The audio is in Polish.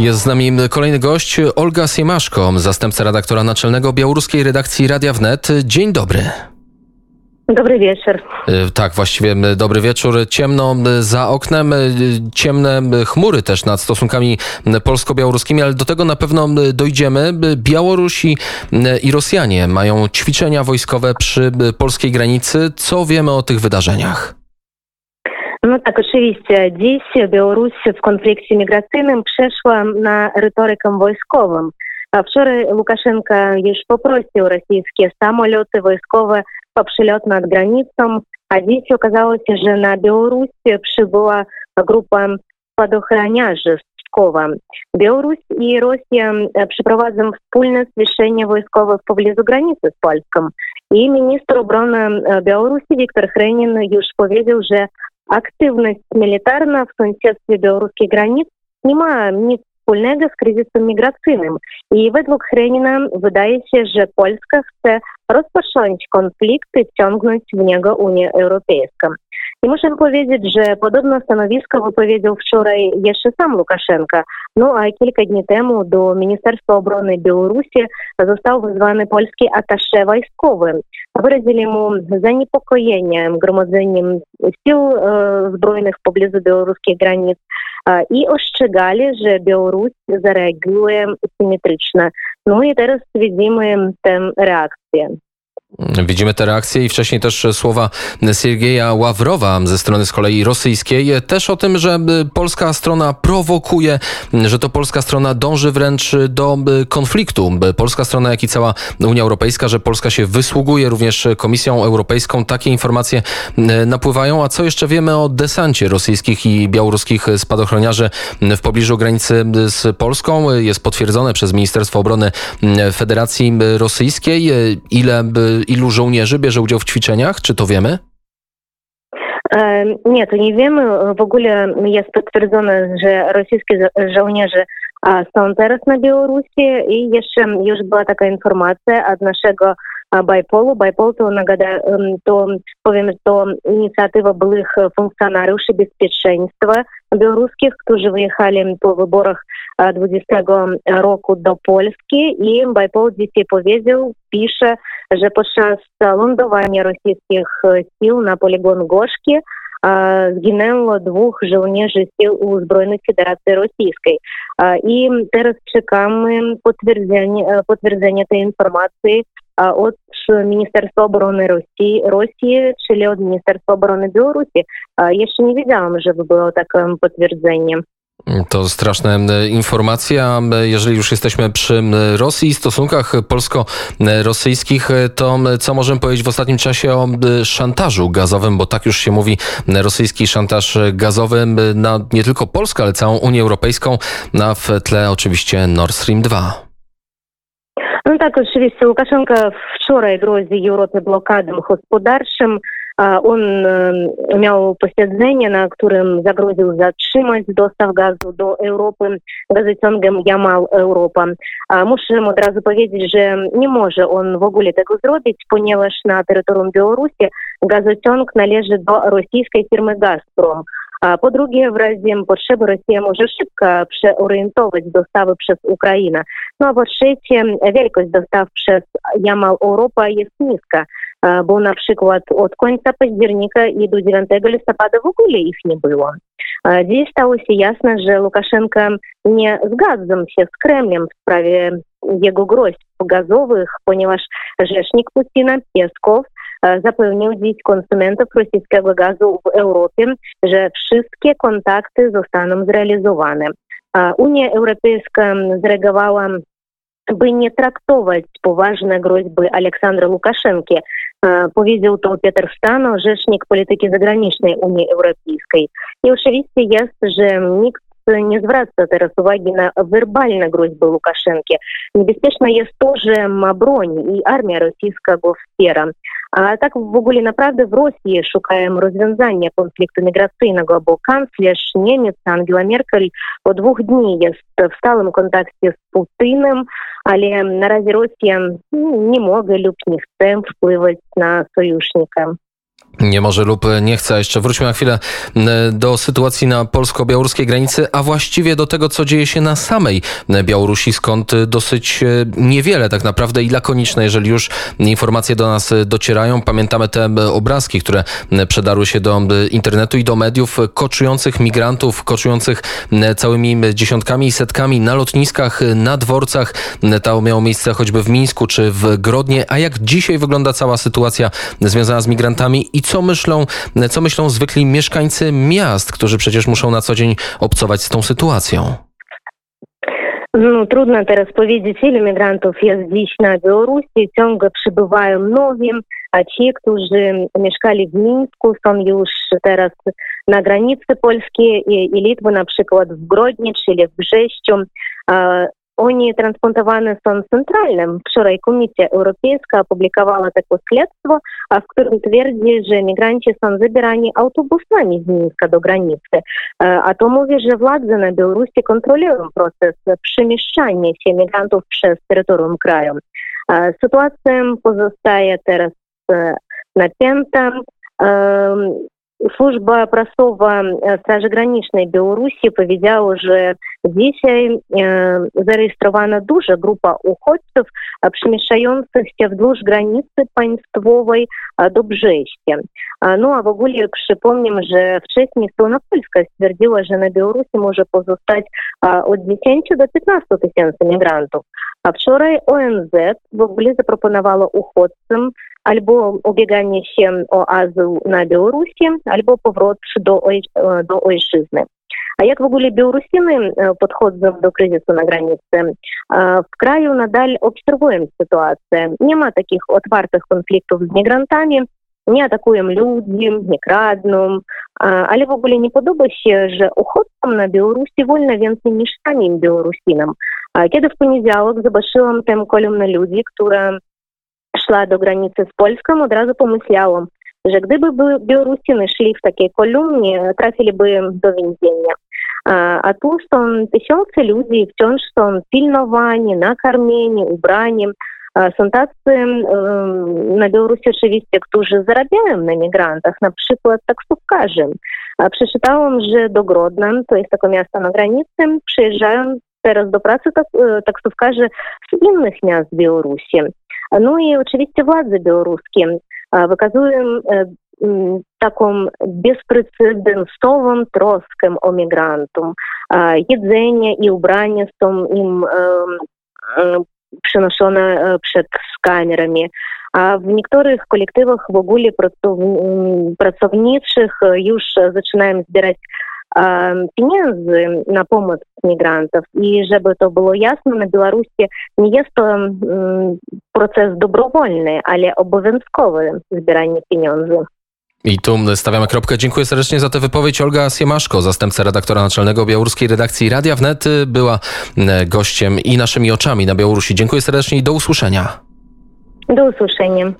Jest z nami kolejny gość, Olga Siemaszko, zastępca redaktora naczelnego białoruskiej redakcji Radia Wnet. Dzień dobry. Dobry wieczór. Tak, właściwie dobry wieczór. Ciemno za oknem, ciemne chmury też nad stosunkami polsko-białoruskimi, ale do tego na pewno dojdziemy. Białorusi i Rosjanie mają ćwiczenia wojskowe przy polskiej granicy. Co wiemy o tych wydarzeniach? Ну Так, oczywiście dziś Białoruś w konflikcie migracyjnym przeszła na retorykę wojskową. Wczoraj Łukaszenka już poprosił rosyjskie samoloty wojskowe по прилет над границам. А здесь оказалось, же на Беларусь прибыла группа подохраняжей Пскова. Беларусь и Россия препроводим wspólne совещание войсковых поблизу границы с Польском. И министр обороны Беларуси Виктор Хренин уже поведел, уже. активность милитарна в сусідстві білоруських границ немає ні wspólnego z kryzysem migracyjnym. I według Hrenina wydaje się, że Polska chce rozpocząć konflikt i wciągnąć w niego Unię Europejską. I muszę powiedzieć, że podobne stanowisko wypowiedział wczoraj jeszcze sam Łukaszenka. No a kilka dni temu do Ministerstwa Obrony Białorusi został wezwany polski atasze wojskowy. Wyrazili mu zaniepokojenie gromadzeniem sił e, zbrojnych w pobliżu białoruskich granic i ostrzegali, że Białoruś zareaguje symetrycznie. No i teraz widzimy tę reakcję. Widzimy te reakcje i wcześniej też słowa Siergieja Ławrowa ze strony z kolei rosyjskiej, też o tym, że polska strona prowokuje, że to polska strona dąży wręcz do konfliktu. Polska strona, jak i cała Unia Europejska, że Polska się wysługuje również Komisją Europejską. Takie informacje napływają. A co jeszcze wiemy o desancie rosyjskich i białoruskich spadochroniarzy w pobliżu granicy z Polską? Jest potwierdzone przez Ministerstwo Obrony Federacji Rosyjskiej. Ile ilu żołnierzy bierze udział w ćwiczeniach? Czy to wiemy? Nie, to nie wiemy. W ogóle jest potwierdzone, że rosyjskie żołnierze są teraz na Białorusi i jeszcze już była taka informacja od naszego байполу. Байпол то нагадаю, то повім, то ініцыятыва былых функцыянарыўшы беспячэнства беларускіх, хто же выехалі по выборах 20 року до Польскі і байпол дзяцей повезіў піша, że podczas lądowania rosyjskich sił na poligon Gorzki zginęło dwóch żołnierzy sił uzbrojonych Federacji Rosyjskiej. I teraz czekamy potwierdzenia, potwierdzenia tej informacji od Ministerstwa Obrony Rosji, Rosji, czyli od Ministerstwa Obrony Białorusi. Jeszcze nie wiedziałam, żeby było takie potwierdzenie. To straszne e, informacje. E, jeżeli już jesteśmy przy e, Rosji i stosunkach polsko-rosyjskich, to co możemy powiedzieć w ostatnim czasie o szantażu gazowym, bo tak już się mówi, rosyjski szantaż gazowy na nie tylko Polskę, ale całą Unię Europejską, na w tle oczywiście Nord Stream 2. так, також вісь Лукашенка вчора грозі Європі блокадам господарчым а, он э, имел пасяджэнне на которым загрузил зачимать достав газу до Европы. Газыцёнгам ямал Европа. А, Мужчым сразу поведет, что не может он в ввогуле так зробіць что на территории Беларусі газотенг належыць до российской фирмы газпром Razie potrzeby Rosja może szybko przeorientować dostawy przez Ukrainę. No a po trzecie, wielkość dostaw przez Jamal Europa jest niska, bo na przykład od końca października i do 9 listopada w ogóle ich nie było. Dziś stało się jasne, że Łukaszenka nie zgadzał się z Kremlem w sprawie jego groźb gazowych, ponieważ rzecznik Putina Pieskow zapewnił dziś konsumentów rosyjskiego gazu w Europie, że wszystkie kontakty zostaną zrealizowane. Unia Europejska zareagowała by nie traktować poważne groźby Aleksandra Łukaszenki, powiedział to Piotr Stano, rzecznik polityki zagranicznej Unii Europejskiej. I oczywiście jest, że nikt nie zwraca teraz uwagi na werbalne groźby Łukaszenki. Niebezpieczne jest to, że ma broń i armia rosyjska go wspiera. А так ввогуле naprawdę в Росіі шукаємо розв'язання конфлікту міграційного, бо канцлер немец Ангела Меркель по двох дні є в сталому контакті з Путином, але наразі Росія ну, не може люб не впливати на союзника. Nie może lub nie chce. Jeszcze wróćmy na chwilę do sytuacji na polsko-białoruskiej granicy, a właściwie do tego, co dzieje się na samej Białorusi, skąd dosyć niewiele tak naprawdę i lakoniczne, jeżeli już informacje do nas docierają. Pamiętamy te obrazki, które przedarły się do internetu i do mediów, koczujących migrantów, koczujących całymi dziesiątkami i setkami na lotniskach, na dworcach. To miało miejsce choćby w Mińsku czy w Grodnie. A jak dzisiaj wygląda cała sytuacja związana z migrantami i co myślą, co myślą zwykli mieszkańcy miast, którzy przecież muszą na co dzień obcować z tą sytuacją? Ну, трудно teraz powiedzieć, ile migrantów jest dziś na Białorusi. Ciągle przybywają nowi, a ci, którzy mieszkali w Mińsku, są już teraz na granicy polskiej i, i Litwy, na przykład w Grodnie, czyli w Brześciu. oni transplantowani są centralnym. Wczoraj Komisja Europejska opublikowała takie śledztwo, w którym twierdzi, że migranci są zabierani autobusami z Mińska do granicy. A to mówi, że władze na Białorusi kontrolują proces przemieszczania się migrantów przez terytorium kraju. Sytuacja pozostaje teraz napięta. Служба прасова э, стражыгранічнай Беларусі поведя уже дзесяй э, зарэестравана дужа група уходцев абшмешаёнцыхся вздоўж граніцы паньствовай э, дубжэсці а, ну а в ввогуле помним же вчэсней стона польска сцвердзіла же на беларусі можа позустаць от 10 до 15 тысяч мігрантаў а вчера онз в ввогуле запропоновала уходцам albo ubieganie się o azyl na Białorusi, albo powrót do, do ojczyzny. A jak w ogóle Białorusiny podchodzą do kryzysu na granicy? W kraju nadal obserwują sytuację. Nie ma takich otwartych konfliktów z migrantami, nie atakują ludzi, nie kradną, ale w ogóle nie podoba się, że uchodźcom na Białorusi wolno więcej niż samym Białorusinom. Kiedy w poniedziałek zobaczyłam tę kolumnę ludzi, która szła do granicy z Polską, od razu pomyślałam, że gdyby Białorusiny szli w takiej kolumnie, trafiliby do więzienia. A, a tu są tysiące ludzi, wciąż są pilnowani, nakarmieni, ubrani. Są tacy na Białorusi oczywiście, którzy zarabiają na migrantach, na przykład taksówkarze. Przeczytałam, że do Grodna, to jest takie miasto na granicy, przyjeżdżają teraz do pracy taksówkarze z innych miast Białorusi. Ну і очевидно, владzy беларускія а, выказуем э, таком беспрэцэдэнсовым троскам о мігранту а, едзэнне і ўбранніцтвам ім эм, э, прынашона przed э, камерами. а в некоторых коллективах некаторых калектывах ввогуле працоўнічых юж начинаем збіраць pieniędzy na pomoc migrantów. I żeby to było jasne, na Białorusi nie jest to proces dobrowolny, ale obowiązkowy zbieranie pieniędzy. I tu stawiamy kropkę. Dziękuję serdecznie za tę wypowiedź. Olga Siemaszko, zastępca redaktora naczelnego białoruskiej redakcji Radia Wnet, była gościem i naszymi oczami na Białorusi. Dziękuję serdecznie i do usłyszenia. Do usłyszenia.